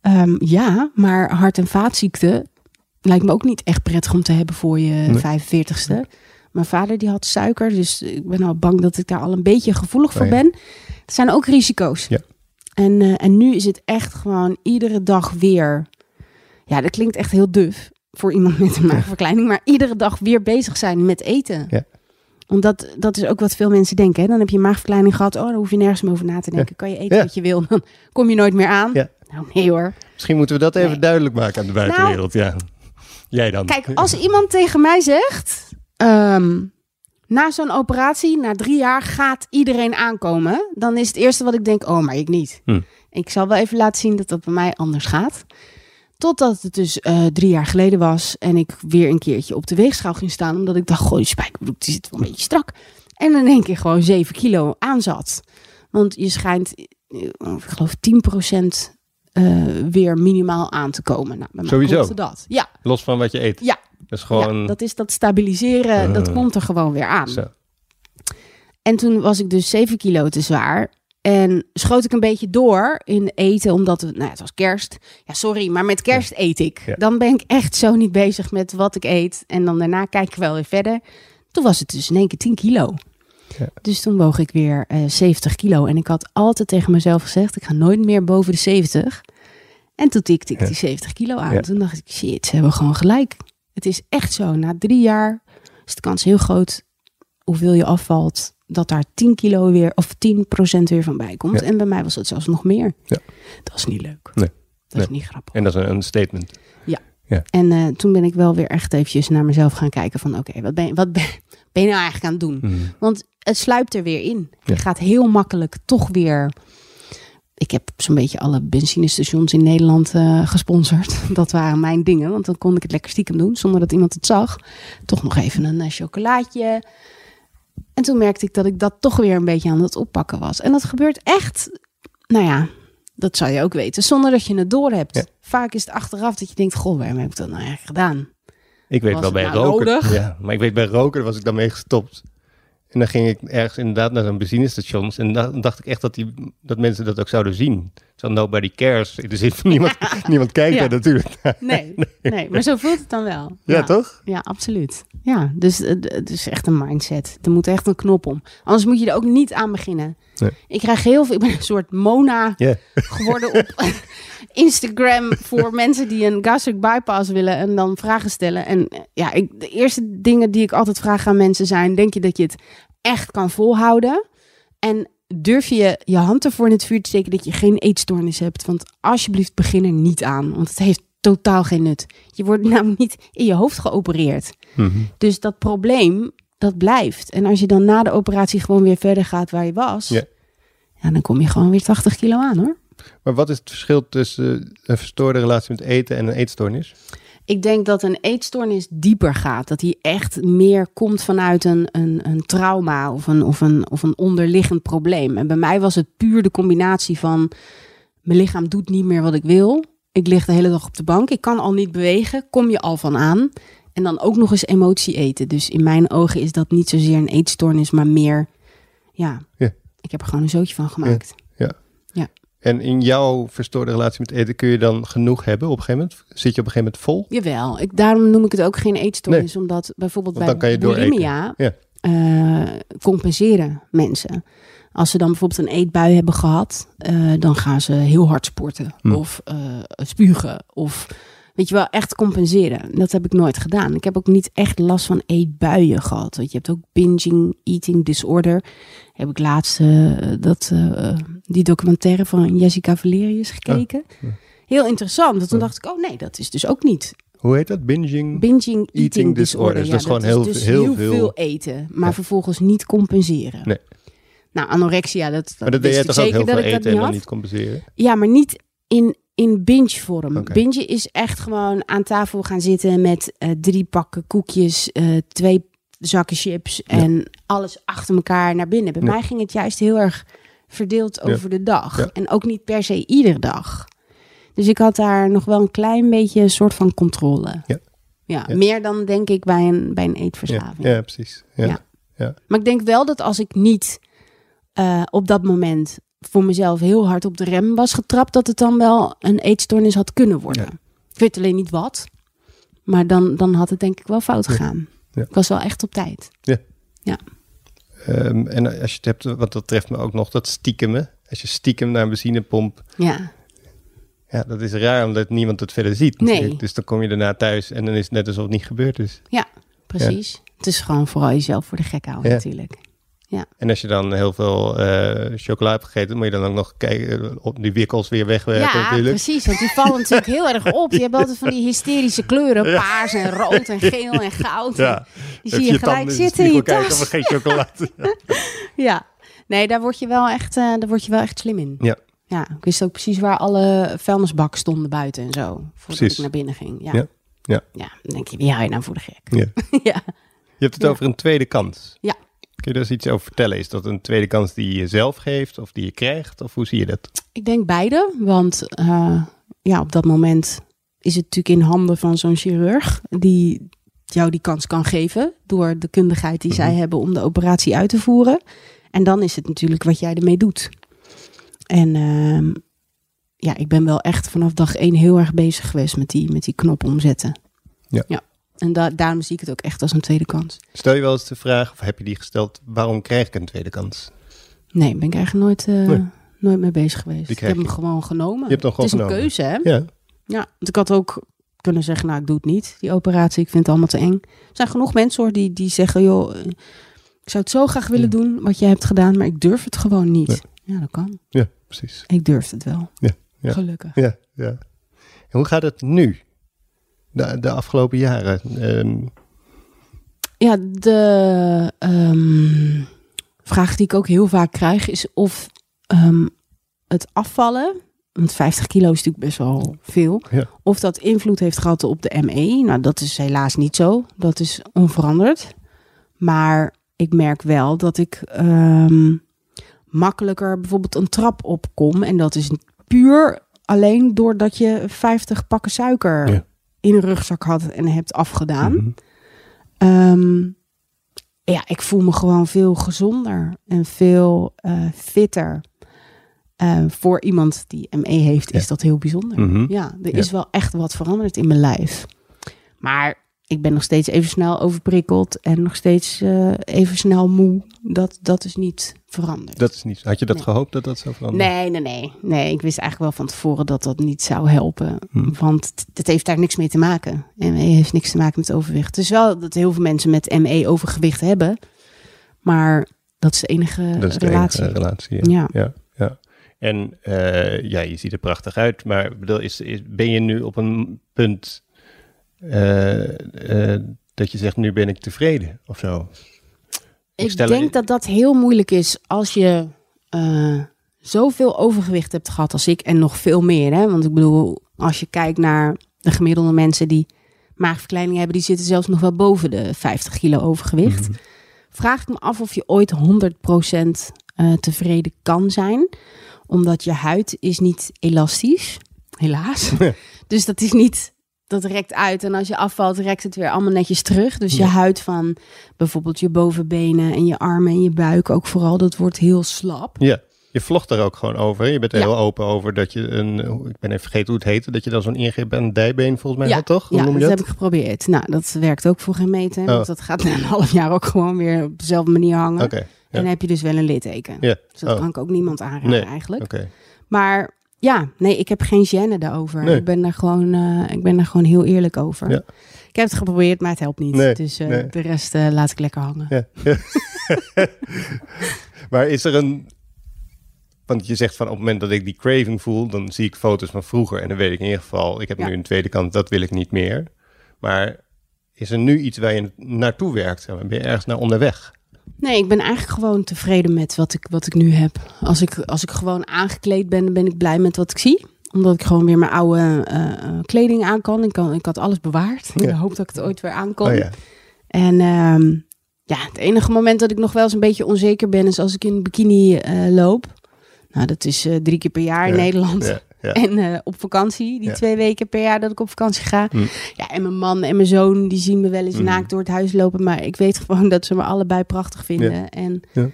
Ehm, ja, maar hart- en vaatziekten lijkt me ook niet echt prettig om te hebben voor je Nee. 45ste. Mijn vader die had suiker, dus ik ben al bang dat ik daar al een beetje gevoelig voor Oh ben. Er zijn ook risico's. Ja. En, eh, en nu is het echt gewoon iedere dag weer. Ja, dat klinkt echt heel duf voor iemand met een maagverkleining, maar iedere dag weer bezig zijn met eten. Ja. Want dat, is ook wat veel mensen denken. Hè? Dan heb je maagverkleining gehad. Oh, dan hoef je nergens meer over na te denken. Kan je eten Ja. wat je wil, dan kom je nooit meer aan. Ja. Nou, nee hoor. Misschien moeten we dat even Nee. duidelijk maken aan de buitenwereld. ja. Jij dan. Kijk, als iemand tegen mij zegt... ehm, na zo'n operatie, na drie jaar, gaat iedereen aankomen. Dan is het eerste wat ik denk, oh, maar ik niet. Hm. Ik zal wel even laten zien dat dat bij mij anders gaat. Totdat het dus eh, drie jaar geleden was en ik weer een keertje op de weegschaal ging staan. Omdat ik dacht, goh, die spijkerbroek die zit wel een beetje strak. En dan in één keer gewoon 7 kilo aan zat. Want je schijnt, eh, ik geloof 10% eh weer minimaal aan te komen. Nou, bij mij Sowieso? dat. Ja, Los van wat je eet. Ja. Dat is gewoon... ja, dat is dat stabiliseren, dat Ah. komt er gewoon weer aan. Zo. En toen was ik dus 7 kilo te zwaar. En schoot ik een beetje door in eten, omdat het, nou, ja, het was kerst. Ja, sorry, maar met kerst eet ik. Ja. Dan ben ik echt zo niet bezig met wat ik eet. En dan daarna kijk ik wel weer verder. Toen was het dus in één keer 10 kilo. Ja. Dus toen woog ik weer eh 70 kilo. En ik had altijd tegen mezelf gezegd, ik ga nooit meer boven de 70. En toen tikte ik Ja. die 70 kilo aan. Ja. Toen dacht ik, shit, ze hebben gewoon gelijk. Het is echt zo. Na drie jaar is de kans heel groot hoeveel je afvalt, dat daar 10 kilo weer of 10% weer van bij komt. Ja. En bij mij was het zelfs nog meer. Ja. Dat is niet leuk. Nee. Dat is niet grappig. En dat is een, statement. En eh, toen ben ik wel weer echt eventjes naar mezelf gaan kijken van oké, wat, ben, je- wat ben, ben je nou eigenlijk aan het doen? Mhm. Want het sluipt er weer in. Ja. Je gaat heel makkelijk toch weer. Ik heb zo'n beetje alle benzinestations in Nederland eh, gesponsord. Dat waren mijn dingen, want dan kon ik het lekker stiekem doen zonder dat iemand het zag. Toch nog even een eh, chocolaatje. En toen merkte ik dat ik dat toch weer een beetje aan het oppakken was. En dat gebeurt echt, nou ja, dat zou je ook weten, zonder dat je het door hebt. Ja. Vaak is het achteraf dat je denkt, goh, waarom heb ik dat nou eigenlijk gedaan? Ik weet Was wel bij nou roken. nodig? Ja, maar ik weet bij roken was ik dan mee gestopt. En dan ging ik ergens inderdaad naar zo'n benzinestation. En dan dacht ik echt dat, die, dat mensen dat ook zouden zien. Zo nobody cares. In de zin van niemand, niemand kijkt Ja. daar natuurlijk naar. Nee, nee, maar zo voelt het dan wel. Ja, toch? Ja, absoluut. Ja, dus eh, het is echt een mindset. Er moet echt een knop om. Anders moet je er ook niet aan beginnen. Nee. Ik krijg heel veel, ik ben een soort Mona geworden op Instagram voor mensen die een gastric bypass willen en dan vragen stellen. En eh, ja, ik, de eerste dingen die ik altijd vraag aan mensen zijn: denk je dat je het echt kan volhouden? En durf je je hand ervoor in het vuur te steken dat je geen eetstoornis hebt? Want alsjeblieft, begin er niet aan, want het heeft totaal geen nut. Je wordt namelijk niet in je hoofd geopereerd. Mhm. Dus dat probleem, dat blijft. En als je dan na de operatie gewoon weer verder gaat waar je was, Ja. ja, dan kom je gewoon weer 80 kilo aan hoor. Maar wat is het verschil tussen een verstoorde relatie met eten en een eetstoornis? Ik denk dat een eetstoornis dieper gaat. Dat die echt meer komt vanuit een, een, een trauma of een, of, een, of een onderliggend probleem. En bij mij was het puur de combinatie van... mijn lichaam doet niet meer wat ik wil. Ik lig de hele dag op de bank. Ik kan al niet bewegen. Kom je al van aan. En dan ook nog eens emotie eten. Dus in mijn ogen is dat niet zozeer een eetstoornis, maar meer... Ja, Ja. ik heb er gewoon een zootje van gemaakt. En in jouw verstoorde relatie met eten kun je dan genoeg hebben op een gegeven moment? Zit je op een gegeven moment vol? Jawel, ik, daarom noem ik het ook geen eetstoornis. Omdat bijvoorbeeld Want bij kan je dooreten. bulimia Ja. eh, compenseren mensen. Als ze dan bijvoorbeeld een eetbui hebben gehad, eh, dan gaan ze heel hard sporten. Hm. Of eh, spugen. Of weet je wel, echt compenseren. Dat heb ik nooit gedaan. Ik heb ook niet echt last van eetbuien gehad. Want je hebt ook binging, eating disorder. Heb ik laatst eh, dat, eh, die documentaire van Jessica Valerius gekeken. ja. Heel interessant. Want toen dacht ik, oh nee, dat is dus ook niet. Hoe heet dat? Binging? Binging eating, Eating disorder. Ja, dat is gewoon heel, dus heel, heel veel. veel eten, maar Ja. vervolgens niet compenseren. Nee. Nou, anorexia, dat, Maar dat deed ik toch ook heel dat veel dat eten en niet compenseren? Ja, maar niet in, in binge-vorm. Binge is echt gewoon aan tafel gaan zitten met eh, drie pakken koekjes, eh, twee zakken chips en alles achter elkaar naar binnen. Bij Ja. mij ging het juist heel erg verdeeld Ja. over de dag. En ook niet per se iedere dag. Dus ik had daar nog wel een klein beetje een soort van controle. Ja. Meer dan denk ik bij een, bij een eetverslaving. ja precies. Ja. Ja. Ja. Maar ik denk wel dat als ik niet eh, op dat moment voor mezelf heel hard op de rem was getrapt, dat het dan wel een eetstoornis had kunnen worden. Ja. Ik weet alleen niet wat. Maar dan, dan had het denk ik wel fout gegaan. Ja. Ik was wel echt op tijd. Ehm, en als je het hebt, want dat treft me ook nog, dat stiekemen. Als je stiekem naar een benzinepomp, Ja, ja, dat is raar omdat niemand het verder ziet. Nee. natuurlijk. Dus dan kom je daarna thuis en dan is het net alsof het niet gebeurd is. precies. Het is gewoon vooral jezelf voor de gek houden Ja. En als je dan heel veel eh, chocola hebt gegeten, moet je dan ook nog kijken eh, op die wikkels weer wegwerken Ja, natuurlijk. precies. Want die vallen natuurlijk heel erg op. Je hebt altijd van die hysterische kleuren. Paars en rood en geel en goud. Ja. Die zie je gelijk zitten in je kijken of er geen chocolade Ja, nee, daar word je wel echt, eh, daar word je wel echt slim in. Ja. Ja, ik wist ook precies waar alle vuilnisbakken stonden buiten en zo. Voordat Precies. ik naar binnen ging. Ja. Ja, ja. Ja, dan denk je, wie hou je nou voor de gek? Ja. ja. Je hebt het over een tweede kans. Ja. Kun je daar eens iets over vertellen? Is dat een tweede kans die je zelf geeft of die je krijgt? Of hoe zie je dat? Ik denk beide, want eh, ja, op dat moment is het natuurlijk in handen van zo'n chirurg die jou die kans kan geven door de kundigheid die zij Mhm. hebben om de operatie uit te voeren. En dan is het natuurlijk wat jij ermee doet. En ehm, ja, ik ben wel echt vanaf dag één heel erg bezig geweest met die, met die knop omzetten. Ja. ja. En da- daarom zie ik het ook echt als een tweede kans. Stel je wel eens de vraag, of heb je die gesteld, waarom krijg ik een tweede kans? Nee, ben ik eigenlijk nooit, eh, Nee. nooit mee bezig geweest. Ik heb hem gewoon genomen. Je hebt hem gewoon het is genomen. een keuze, hè? Ja, Ja, want ik had ook kunnen zeggen, nou, ik doe het niet, die operatie. Ik vind het allemaal te eng. Er zijn genoeg mensen hoor, die, die zeggen, joh, eh, ik zou het zo graag willen Ja. doen wat jij hebt gedaan, maar ik durf het gewoon niet. Ja. Ja, dat kan. ja precies. Ik durf het wel. Ja, ja. Gelukkig. Ja, ja. En hoe gaat het nu? De, de afgelopen jaren? Ehm, Ja, de ehm, vraag die ik ook heel vaak krijg is of ehm, het afvallen, want 50 kilo is natuurlijk best wel veel, Ja. of dat invloed heeft gehad op de ME. Nou, dat is helaas niet zo. Dat is onveranderd. Maar ik merk wel dat ik makkelijker bijvoorbeeld een trap opkom. En dat is puur alleen doordat je 50 pakken suiker Ja. In een rugzak had en hebt afgedaan. mhm. Ehm, ja, ik voel me gewoon veel gezonder en veel eh, fitter. Eh, voor iemand die ME heeft, is dat heel bijzonder. Mhm. Ja, er Ja. is wel echt wat veranderd in mijn lijf. Maar ik ben nog steeds even snel overprikkeld en nog steeds eh, even snel moe. Dat, dat is niet veranderd. Dat is niet. Had je dat Nee. gehoopt dat dat zou veranderen? Nee, nee, nee. Nee, ik wist eigenlijk wel van tevoren dat dat niet zou helpen. Hm. Want het, heeft daar niks mee te maken. ME heeft niks te maken met overwicht. Het is wel dat heel veel mensen met ME overgewicht hebben. Maar dat is de enige Dat is de relatie. enige relatie. Ja. Ja. ja. ja. En eh, ja, je ziet er prachtig uit, maar bedoel, is, is, ben je nu op een punt eh, eh, dat je zegt, nu ben ik tevreden of zo? Ik denk dat dat heel moeilijk is als je eh, zoveel overgewicht hebt gehad als ik en nog veel meer. Hè? Want ik bedoel, als je kijkt naar de gemiddelde mensen die maagverkleining hebben, die zitten zelfs nog wel boven de 50 kilo overgewicht. Mhm. Vraag ik me af of je ooit 100% eh, tevreden kan zijn, omdat je huid is niet elastisch, helaas. dus dat is niet, dat rekt uit en als je afvalt, rekt het weer allemaal netjes terug. Dus je Ja. huid van bijvoorbeeld je bovenbenen en je armen en je buik ook vooral, dat wordt heel slap. Ja, je vlogt er ook gewoon over. Je bent er Ja. heel open over dat je een, ik ben even vergeten hoe het heette, dat je dan zo'n ingreep aan een dijbeen volgens mij Ja, had, toch? Hoe ja, noem dat, je heb dat? ik geprobeerd. Nou, dat werkt ook voor geen meter. Oh. Want dat gaat na een half jaar ook gewoon weer op dezelfde manier hangen. Oké, En dan heb je dus wel een litteken. ja. Dus dat Oh, kan ik ook niemand aanraden Nee, eigenlijk. Oké, Maar ja, nee, ik heb geen gêne daarover. Nee. Ik, ben daar gewoon, eh, ik ben daar gewoon heel eerlijk over. Ja. Ik heb het geprobeerd, maar het helpt niet. Nee, dus eh, nee. de rest eh, laat ik lekker hangen. Ja. ja. maar is er een. Want je zegt van op het moment dat ik die craving voel, dan zie ik foto's van vroeger. En dan weet ik in ieder geval, ik heb nu een tweede kant, dat wil ik niet meer. Maar is er nu iets waar je naartoe werkt? Ben je ergens naar onderweg? Nee, ik ben eigenlijk gewoon tevreden met wat ik, wat ik nu heb. Als ik, als ik gewoon aangekleed ben, dan ben ik blij met wat ik zie. Omdat ik gewoon weer mijn oude eh, eh, kleding aan kan. Ik, kan. ik had alles bewaard. Ja. de hoop dat ik het ooit weer aankom. Oh ja. En ehm, ja, het enige moment dat ik nog wel eens een beetje onzeker ben... is als ik in een bikini eh, loop. Nou, dat is drie keer per jaar in Ja, Nederland. Ja. En eh, op vakantie, die Ja. twee weken per jaar dat ik op vakantie ga. Hm. Ja, en mijn man en mijn zoon, die zien me wel eens Mhm. naakt door het huis lopen. Maar ik weet gewoon dat ze me allebei prachtig vinden. Ja. En Ja.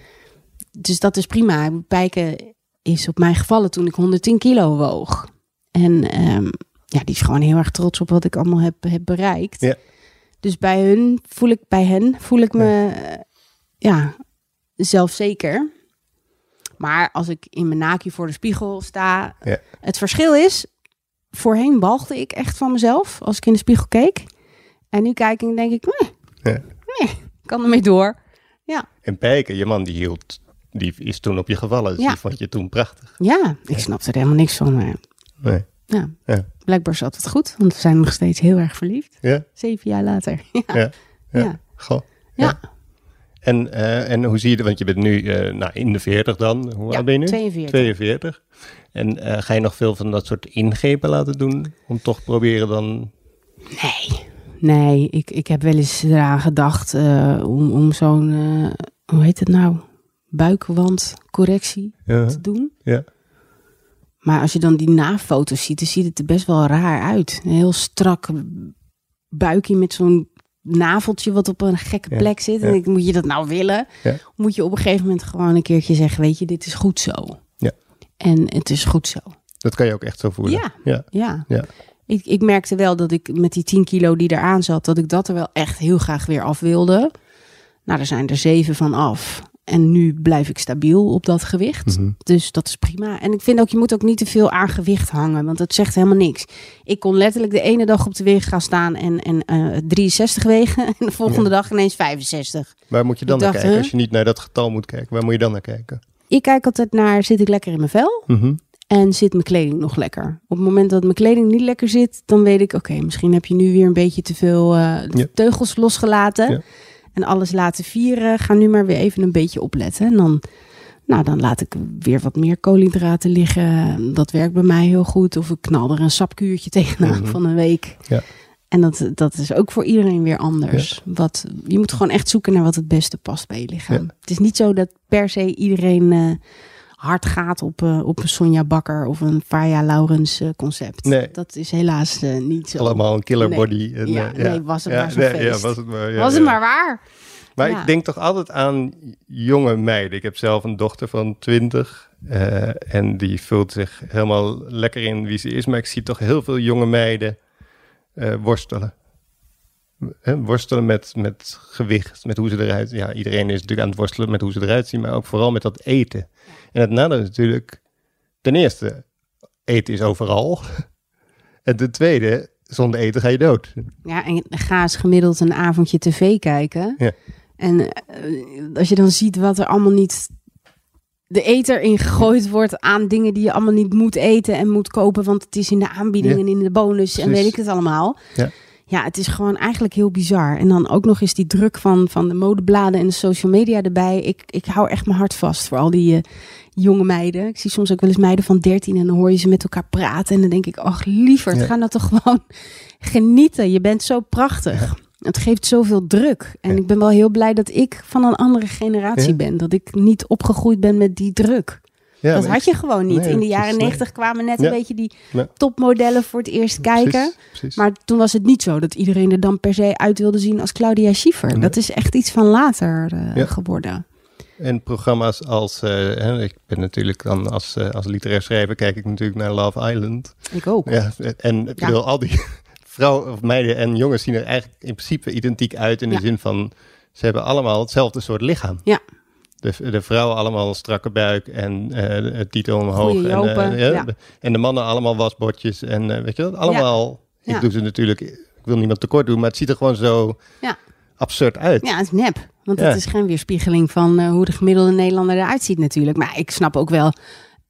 Dus dat is prima. Pijken is op mij gevallen toen ik 110 kilo woog. En ehm, ja, die is gewoon heel erg trots op wat ik allemaal heb, heb bereikt. Ja. Dus bij hun voel ik, bij hen voel ik me eh, ja, zelfzeker. Maar als ik in mijn naakje voor de spiegel sta, Ja. het verschil is, voorheen walgde ik echt van mezelf als ik in de spiegel keek. En nu kijk ik en denk ik, nee, Ja. nee, kan ermee door. En Pijken, je man, die hield, die is toen op je gevallen. Dus Ja. die vond je toen prachtig. Ja, ik snapte er helemaal niks van. Maar Nee. ja, Ja. blijkbaar zat het goed, want we zijn nog steeds heel erg verliefd. Ja? Zeven jaar later. Ja. Ja. Ja. Ja. Goh. Ja. En, eh, en hoe zie je? Want je bent nu eh, nou, in de 40 dan. Hoe Ja, oud ben je nu? 42. 42. En eh, ga je nog veel van dat soort ingrepen laten doen? Om toch proberen dan... Nee, nee ik, ik heb wel eens eraan gedacht om, om zo'n, hoe heet het nou, buikwandcorrectie te doen. Ja. Maar als je dan die nafoto's ziet, dan ziet het er best wel raar uit. Een heel strak buikje met zo'n naveltje wat op een gekke Ja, plek zit. En ik, moet je dat nou willen? Moet je op een gegeven moment gewoon een keertje zeggen, weet je, dit is goed zo. Ja. En het is goed zo. Dat kan je ook echt zo voelen. Ja. Ja. Ja. Ja. Ik, ik merkte wel dat ik met die 10 kilo die eraan zat, dat ik dat er wel echt heel graag weer af wilde. Nou, er zijn er zeven van af. En nu blijf ik stabiel op dat gewicht. Mhm. Dus dat is prima. En ik vind ook, je moet ook niet te veel aan gewicht hangen, want dat zegt helemaal niks. Ik kon letterlijk de ene dag op de weeg gaan staan en, en eh 63 wegen. En de volgende dag ineens 65. Waar moet je dan Ik naar dacht, kijken? huh? Als je niet naar dat getal moet kijken, waar moet je dan naar kijken? Ik kijk altijd naar, zit ik lekker in mijn vel? Mhm. En zit mijn kleding nog lekker? Op het moment dat mijn kleding niet lekker zit, dan weet ik, oké, misschien heb je nu weer een beetje te veel eh, Ja. teugels losgelaten. Ja. En alles laten vieren. Ga nu maar weer even een beetje opletten. En dan, nou, dan laat ik weer wat meer koolhydraten liggen. Dat werkt bij mij heel goed. Of ik knal er een sapkuurtje tegenaan Mhm. van een week. Ja. En dat, dat is ook voor iedereen weer anders. Wat, je moet gewoon echt zoeken naar wat het beste past bij je lichaam. Ja. Het is niet zo dat per se iedereen eh, hard gaat op, eh, op een Sonja Bakker of een Faya Laurens eh, concept. Nee. Dat is helaas eh, niet zo. Allemaal een killer Nee. body. En, Ja, nee, was het maar zo'n nee, feest. Ja, was het maar, ja, Was het maar waar? Maar ik denk toch altijd aan jonge meiden. Ik heb zelf een dochter van 20 eh, en die voelt zich helemaal lekker in wie ze is. Maar ik zie toch heel veel jonge meiden worstelen. Hè, worstelen met, met gewicht, met hoe ze eruit Ja, iedereen is natuurlijk aan het worstelen met hoe ze eruit zien, maar ook vooral met dat eten. En het nadeel is natuurlijk, ten eerste, eten is overal. En ten tweede, zonder eten ga je dood. Ja, en ga eens gemiddeld een avondje tv kijken. Ja. En eh, als je dan ziet wat er allemaal niet de eter in gegooid wordt aan dingen die je allemaal niet moet eten en moet kopen, want het is in de aanbieding Ja. en in de bonus en weet ik het allemaal. Ja. Ja, het is gewoon eigenlijk heel bizar. En dan ook nog eens die druk van, van de modebladen en de social media erbij. Ik, ik hou echt mijn hart vast voor al die eh, jonge meiden. Ik zie soms ook wel eens meiden van 13 en dan hoor je ze met elkaar praten. En dan denk ik, ach lieverd, Ja. ga nou toch gewoon genieten. Je bent zo prachtig. Het geeft zoveel druk. En ik ben wel heel blij dat ik van een andere generatie ben. Dat ik niet opgegroeid ben met die druk. Ja, dat had je gewoon niet. Nee, In de jaren negentig kwamen net Ja. een beetje die Ja. topmodellen voor het eerst kijken. Precies, precies. Maar toen was het niet zo dat iedereen er dan per se uit wilde zien als Claudia Schiffer. Nee. Dat is echt iets van later Ja. geworden. En programma's als, eh, ik ben natuurlijk dan als, eh, als literair schrijver, kijk ik natuurlijk naar Love Island. Ik ook. Ja, en ik Ja. bedoel, al die vrouwen of meiden en jongens zien er eigenlijk in principe identiek uit in de Ja. zin van, ze hebben allemaal hetzelfde soort lichaam. Ja. De, de vrouwen allemaal een strakke buik en eh het titel omhoog. En, ja, en de mannen allemaal wasbordjes en weet je wel, allemaal. Ik doe ze natuurlijk, ik wil niemand tekort doen, maar het ziet er gewoon zo Ja. Absurd uit. Ja, het is nep. Want Ja. het is geen weerspiegeling van eh, hoe de gemiddelde Nederlander eruit ziet natuurlijk. Maar ik snap ook wel,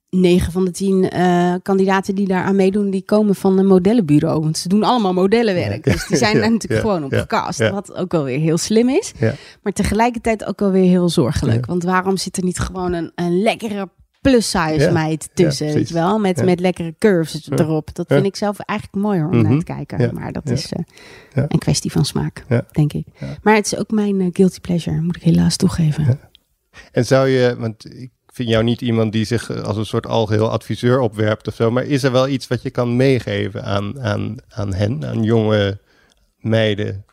negen van de tien eh, kandidaten die daar aan meedoen, die komen van een modellenbureau. Want ze doen allemaal modellenwerk. Ja. Dus die zijn Ja, daar natuurlijk gewoon op gecast. ja. Wat ook wel weer heel slim is. Maar tegelijkertijd ook wel weer heel zorgelijk. Want waarom zit er niet gewoon een, een lekkere plus-size Ja. meid tussen? Ja, weet je wel? Met, met lekkere curves erop. Dat vind ik zelf eigenlijk mooier om Mhm. naar te kijken. Maar dat is eh, een kwestie van smaak, denk ik. Maar het is ook mijn eh, guilty pleasure, moet ik helaas toegeven. En zou je, want ik vind jou niet iemand die zich eh, als een soort algeheel adviseur opwerpt of zo, maar is er wel iets wat je kan meegeven aan, aan, aan hen, aan jonge meiden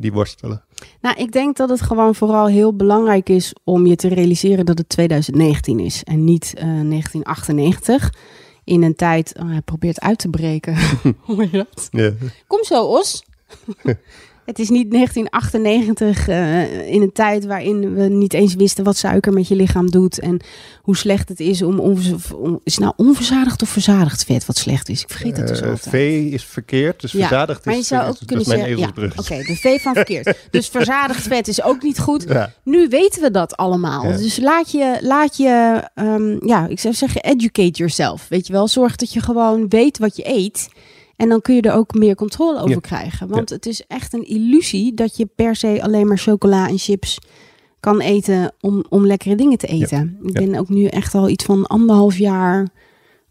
die worstelen? Nou, ik denk dat het gewoon vooral heel belangrijk is om je te realiseren dat het 2019 is en niet eh, 1998. In een tijd, oh, hij probeert uit te breken. Hoor je dat? Ja. Kom zo, Os. het is niet 1998 eh, in een tijd waarin we niet eens wisten wat suiker met je lichaam doet en hoe slecht het is om, is nou onverzadigd of verzadigd vet wat slecht is. Ik vergeet het dus Eh, altijd. V is verkeerd, dus Ja, verzadigd Maar is, je zou is- ook dat kunnen zeggen, ja, oké, de V van verkeerd. dus verzadigd vet is ook niet goed. Ja. Nu weten we dat allemaal. Dus laat je, laat je ehm, ja, ik zou zeggen, educate yourself. Weet je wel, zorg dat je gewoon weet wat je eet. En dan kun je er ook meer controle over Ja. krijgen. Want het is echt een illusie dat je per se alleen maar chocola en chips kan eten om, om lekkere dingen te eten. Ik ben ook nu echt al iets van anderhalf jaar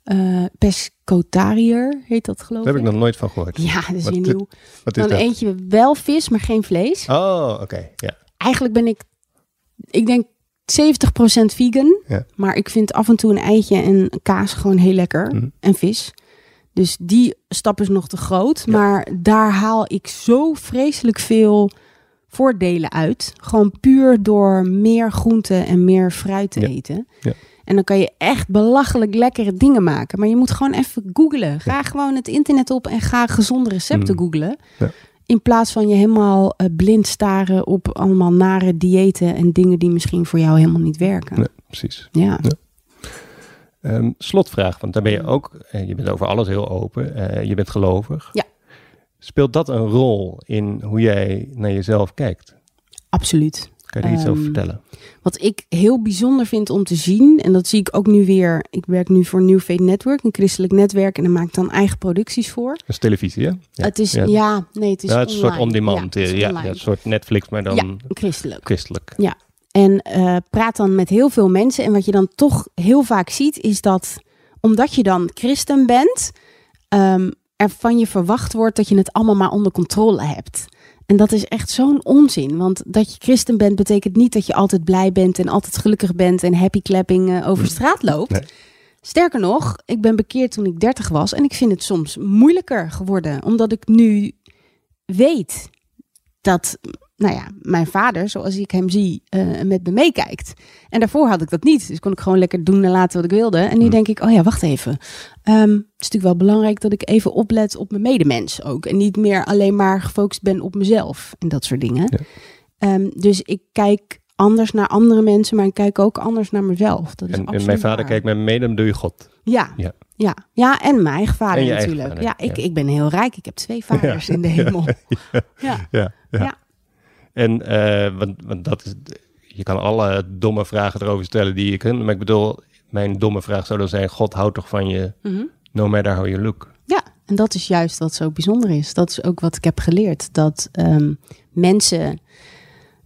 eh pescotariër, heet dat geloof Daar heb ik ik. nog nooit van gehoord. Ja, dat is Wat nieuw. Wat is Dan dat? eet je wel vis, maar geen vlees. Oh, oké. Ja. Eigenlijk ben ik, ik denk 70% vegan. Ja. Maar ik vind af en toe een eitje en kaas gewoon heel lekker. Mhm. En vis. Dus die stap is nog te groot. Ja. Maar daar haal ik zo vreselijk veel voordelen uit. Gewoon puur door meer groenten en meer fruit te Ja. eten. Ja. En dan kan je echt belachelijk lekkere dingen maken. Maar je moet gewoon even googlen. Ga gewoon het internet op en ga gezonde recepten Mhm. googlen. Ja. In plaats van je helemaal eh, blind staren op allemaal nare diëten en dingen die misschien voor jou helemaal niet werken. Precies. Ja. Ehm, slotvraag, want daar ben je ook, eh, je bent over alles heel open, eh, je bent gelovig. Ja. Speelt dat een rol in hoe jij naar jezelf kijkt? absoluut. Kan je er iets over Ehm, vertellen? Wat ik heel bijzonder vind om te zien, en dat zie ik ook nu weer. Ik werk nu voor New Faith Network, een christelijk netwerk, en daar maak ik dan eigen producties voor. Dat is televisie, hè? Ja. het is, ja. ja, nee, het is Ja, het is een soort online. on-demand. Ja, Ja, het is ja, online. een soort Netflix, maar dan Ja, christelijk. christelijk. En eh, praat dan met heel veel mensen. En wat je dan toch heel vaak ziet, is dat omdat je dan christen bent, ehm, er van je verwacht wordt dat je het allemaal maar onder controle hebt. En dat is echt zo'n onzin. Want dat je christen bent, betekent niet dat je altijd blij bent en altijd gelukkig bent en happy clapping eh, over straat loopt. Nee. Sterker nog, ik ben bekeerd toen ik 30 was en ik vind het soms moeilijker geworden, omdat ik nu weet dat, nou ja, mijn vader, zoals ik hem zie, eh, met me meekijkt. En daarvoor had ik dat niet. Dus kon ik gewoon lekker doen en laten wat ik wilde. En nu Hmm. denk ik, oh ja, wacht even. Ehm, het is natuurlijk wel belangrijk dat ik even oplet op mijn medemens ook. En niet meer alleen maar gefocust ben op mezelf en dat soort dingen. Ja. Ehm, dus ik kijk anders naar andere mensen, maar ik kijk ook anders naar mezelf. Dat is En, en mijn vader waar. kijkt met me mee, dan doe je God. Ja. Ja. Ja. Ja. en mijn eigen vader eigen natuurlijk. vader, ja, ik, ja. ik ben heel rijk. Ik heb twee vaders in de hemel. Ja. Ja. En eh, want, want dat is, je kan alle domme vragen erover stellen die je kunt. Maar ik bedoel, mijn domme vraag zou dan zijn: God houdt toch van je, Mhm. no matter how you look. Ja, en dat is juist wat zo bijzonder is. Dat is ook wat ik heb geleerd. Dat ehm, mensen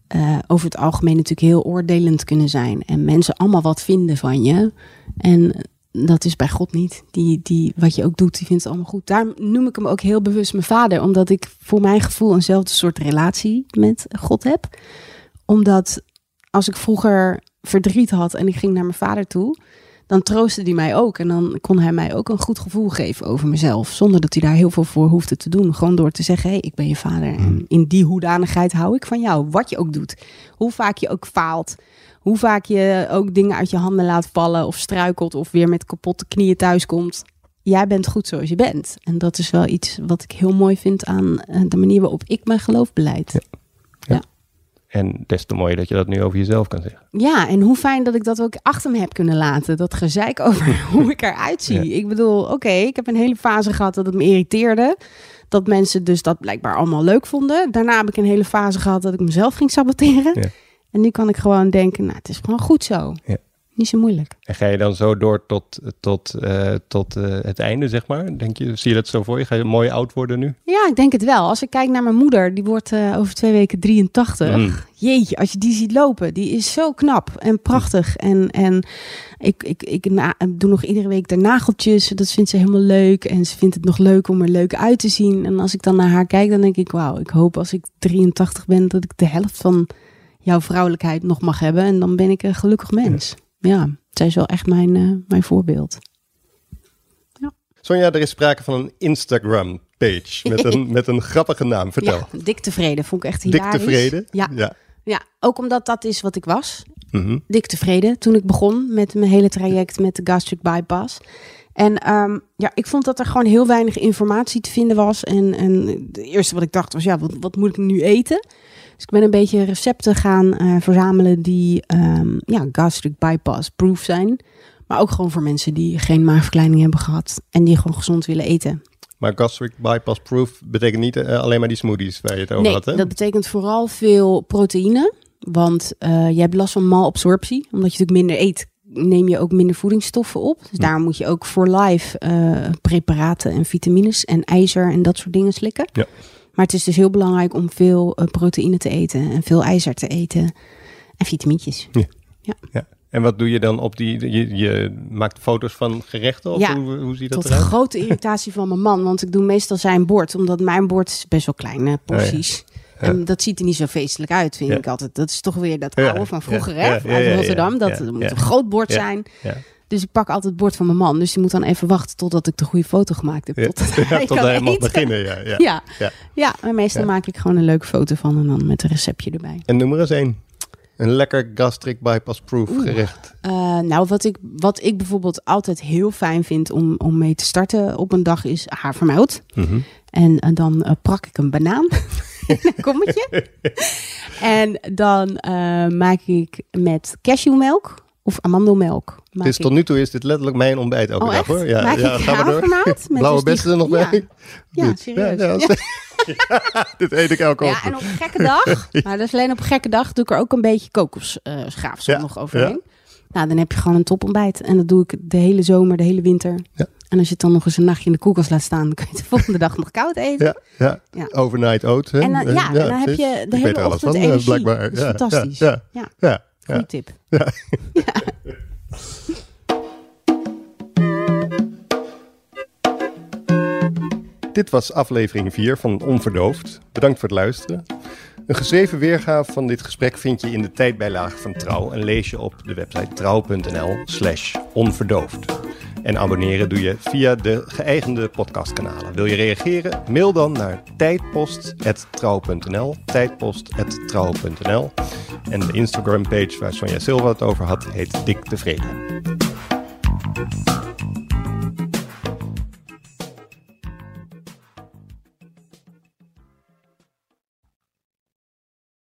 eh, over het algemeen natuurlijk heel oordelend kunnen zijn. En mensen allemaal wat vinden van je. En dat is bij God niet. Die, die, wat je ook doet, die vindt het allemaal goed. Daar noem ik hem ook heel bewust mijn vader. Omdat ik voor mijn gevoel eenzelfde soort relatie met God heb. Omdat als ik vroeger verdriet had en ik ging naar mijn vader toe dan troostte hij mij ook. En dan kon hij mij ook een goed gevoel geven over mezelf. Zonder dat hij daar heel veel voor hoefde te doen. Gewoon door te zeggen, hé, hey, ik ben je vader. En in die hoedanigheid hou ik van jou. Wat je ook doet. Hoe vaak je ook faalt. Hoe vaak je ook dingen uit je handen laat vallen. Of struikelt. Of weer met kapotte knieën thuiskomt. Jij bent goed zoals je bent. En dat is wel iets wat ik heel mooi vind aan eh, de manier waarop ik mijn geloof beleid. En des te mooier dat je dat nu over jezelf kan zeggen. Ja, en hoe fijn dat ik dat ook achter me heb kunnen laten. Dat gezeik over hoe ik eruit zie. Ja. Ik bedoel, oké, ik heb een hele fase gehad dat het me irriteerde. Dat mensen dus dat blijkbaar allemaal leuk vonden. Daarna heb ik een hele fase gehad dat ik mezelf ging saboteren. Ja. En nu kan ik gewoon denken, nou, het is gewoon goed zo. Ja. Niet zo moeilijk. En ga je dan zo door tot, tot, uh, tot uh, het einde, zeg maar? Denk je, zie je dat zo voor je? Ga je mooi oud worden nu? Ja, ik denk het wel. Als ik kijk naar mijn moeder, die wordt uh, over twee weken 83. Mm. Jeetje, als je die ziet lopen, die is zo knap en prachtig. En, en ik, ik, ik na, doe nog iedere week de nageltjes. Dat vindt ze helemaal leuk. En ze vindt het nog leuk om er leuk uit te zien. En als ik dan naar haar kijk, dan denk ik, wauw, ik hoop als ik 83 ben, dat ik de helft van jouw vrouwelijkheid nog mag hebben. En dan ben ik een gelukkig mens. Ja, ja zij is wel echt mijn, uh, mijn voorbeeld. Ja. Sonja, er is sprake van een Instagram page met een, met een grappige naam. Vertel. Ja, dik tevreden vond ik echt hilarisch. Dik tevreden? Ja. ja. ja. ook omdat dat is wat ik was. Mm -hmm. Dik tevreden toen ik begon met mijn hele traject met de gastric bypass. En um, ja, ik vond dat er gewoon heel weinig informatie te vinden was. En, en het eerste wat ik dacht was, ja, wat, wat moet ik nu eten? Dus ik ben een beetje recepten gaan uh, verzamelen die um, ja, gastric bypass proof zijn. Maar ook gewoon voor mensen die geen maagverkleining hebben gehad en die gewoon gezond willen eten. Maar gastric bypass proof betekent niet uh, alleen maar die smoothies waar je het over nee, had. Hè? dat betekent vooral veel proteïne. Want uh, je hebt last van malabsorptie. Omdat je natuurlijk minder eet, neem je ook minder voedingsstoffen op. Dus hm. daar moet je ook voor life uh, preparaten en vitamines en ijzer en dat soort dingen slikken. Ja. Maar het is dus heel belangrijk om veel uh, proteïne te eten en veel ijzer te eten en vitamintjes. Ja. ja. ja. En wat doe je dan op die? Je, je maakt foto's van gerechten? Of ja, hoe, hoe ziet dat tot eruit? grote irritatie van mijn man. Want ik doe meestal zijn bord. Omdat mijn bord is best wel kleine porties. Oh ja. En dat ziet er niet zo feestelijk uit, vind ik altijd. Dat is toch weer dat oude van vroeger, ja, hè? Uit. Rotterdam. Dat moet een groot bord Ja. zijn. Dus ik pak altijd het bord van mijn man. Dus die moet dan even wachten totdat ik de goede foto gemaakt heb. Ja. Totdat Ja, hij tot hij mag beginnen. Ja, ja. Ja. Ja. Ja, maar meestal maak ik gewoon een leuke foto van en dan met een receptje erbij. En noem er eens één. Een lekker gastric bypass proof Oeh. gerecht. Eh, nou, wat ik, wat ik bijvoorbeeld altijd heel fijn vind om, om mee te starten op een dag is havermout. Mhm. En, en dan eh, prak ik een banaan in een kommetje. en dan eh, maak ik met cashewmelk of amandelmelk. Maak Dus tot nu toe is dit letterlijk mijn ontbijt elke Oh, dag echt? hoor. Ja, maak ja, ik ga maar door. met Blauwe dus bessen er nog ja. bij. Ja, Dit. serieus. Ja, ja, Ja, dit eet ik elke Ja, ochtend. en op een gekke dag, maar dat is alleen op een gekke dag, doe ik er ook een beetje kokosgraafsel Ja, nog overheen. Nou, dan heb je gewoon een topontbijt. En dat doe ik de hele zomer, de hele winter. Ja. En als je het dan nog eens een nachtje in de koelkast laat staan, dan kun je de volgende dag nog koud eten. Ja, ja. Ja. overnight oats. Hè? En dan, ja, en dan heb je de Ik hele ochtend van, energie. blijkbaar. Dat is Ja, fantastisch. Ja, Ja, ja, ja. tip. Dit was aflevering 4 van Onverdoofd. Bedankt voor het luisteren. Een geschreven weergave van dit gesprek vind je in de tijdbijlage van Trouw en lees je op de website trouw.nl slash onverdoofd. En abonneren doe je via de geëigende podcastkanalen. Wil je reageren? Mail dan naar tijdpost.trouw.nl tijdpost.trouw.nl En de Instagram page waar Sonja Silva het over had heet Dik Tevreden.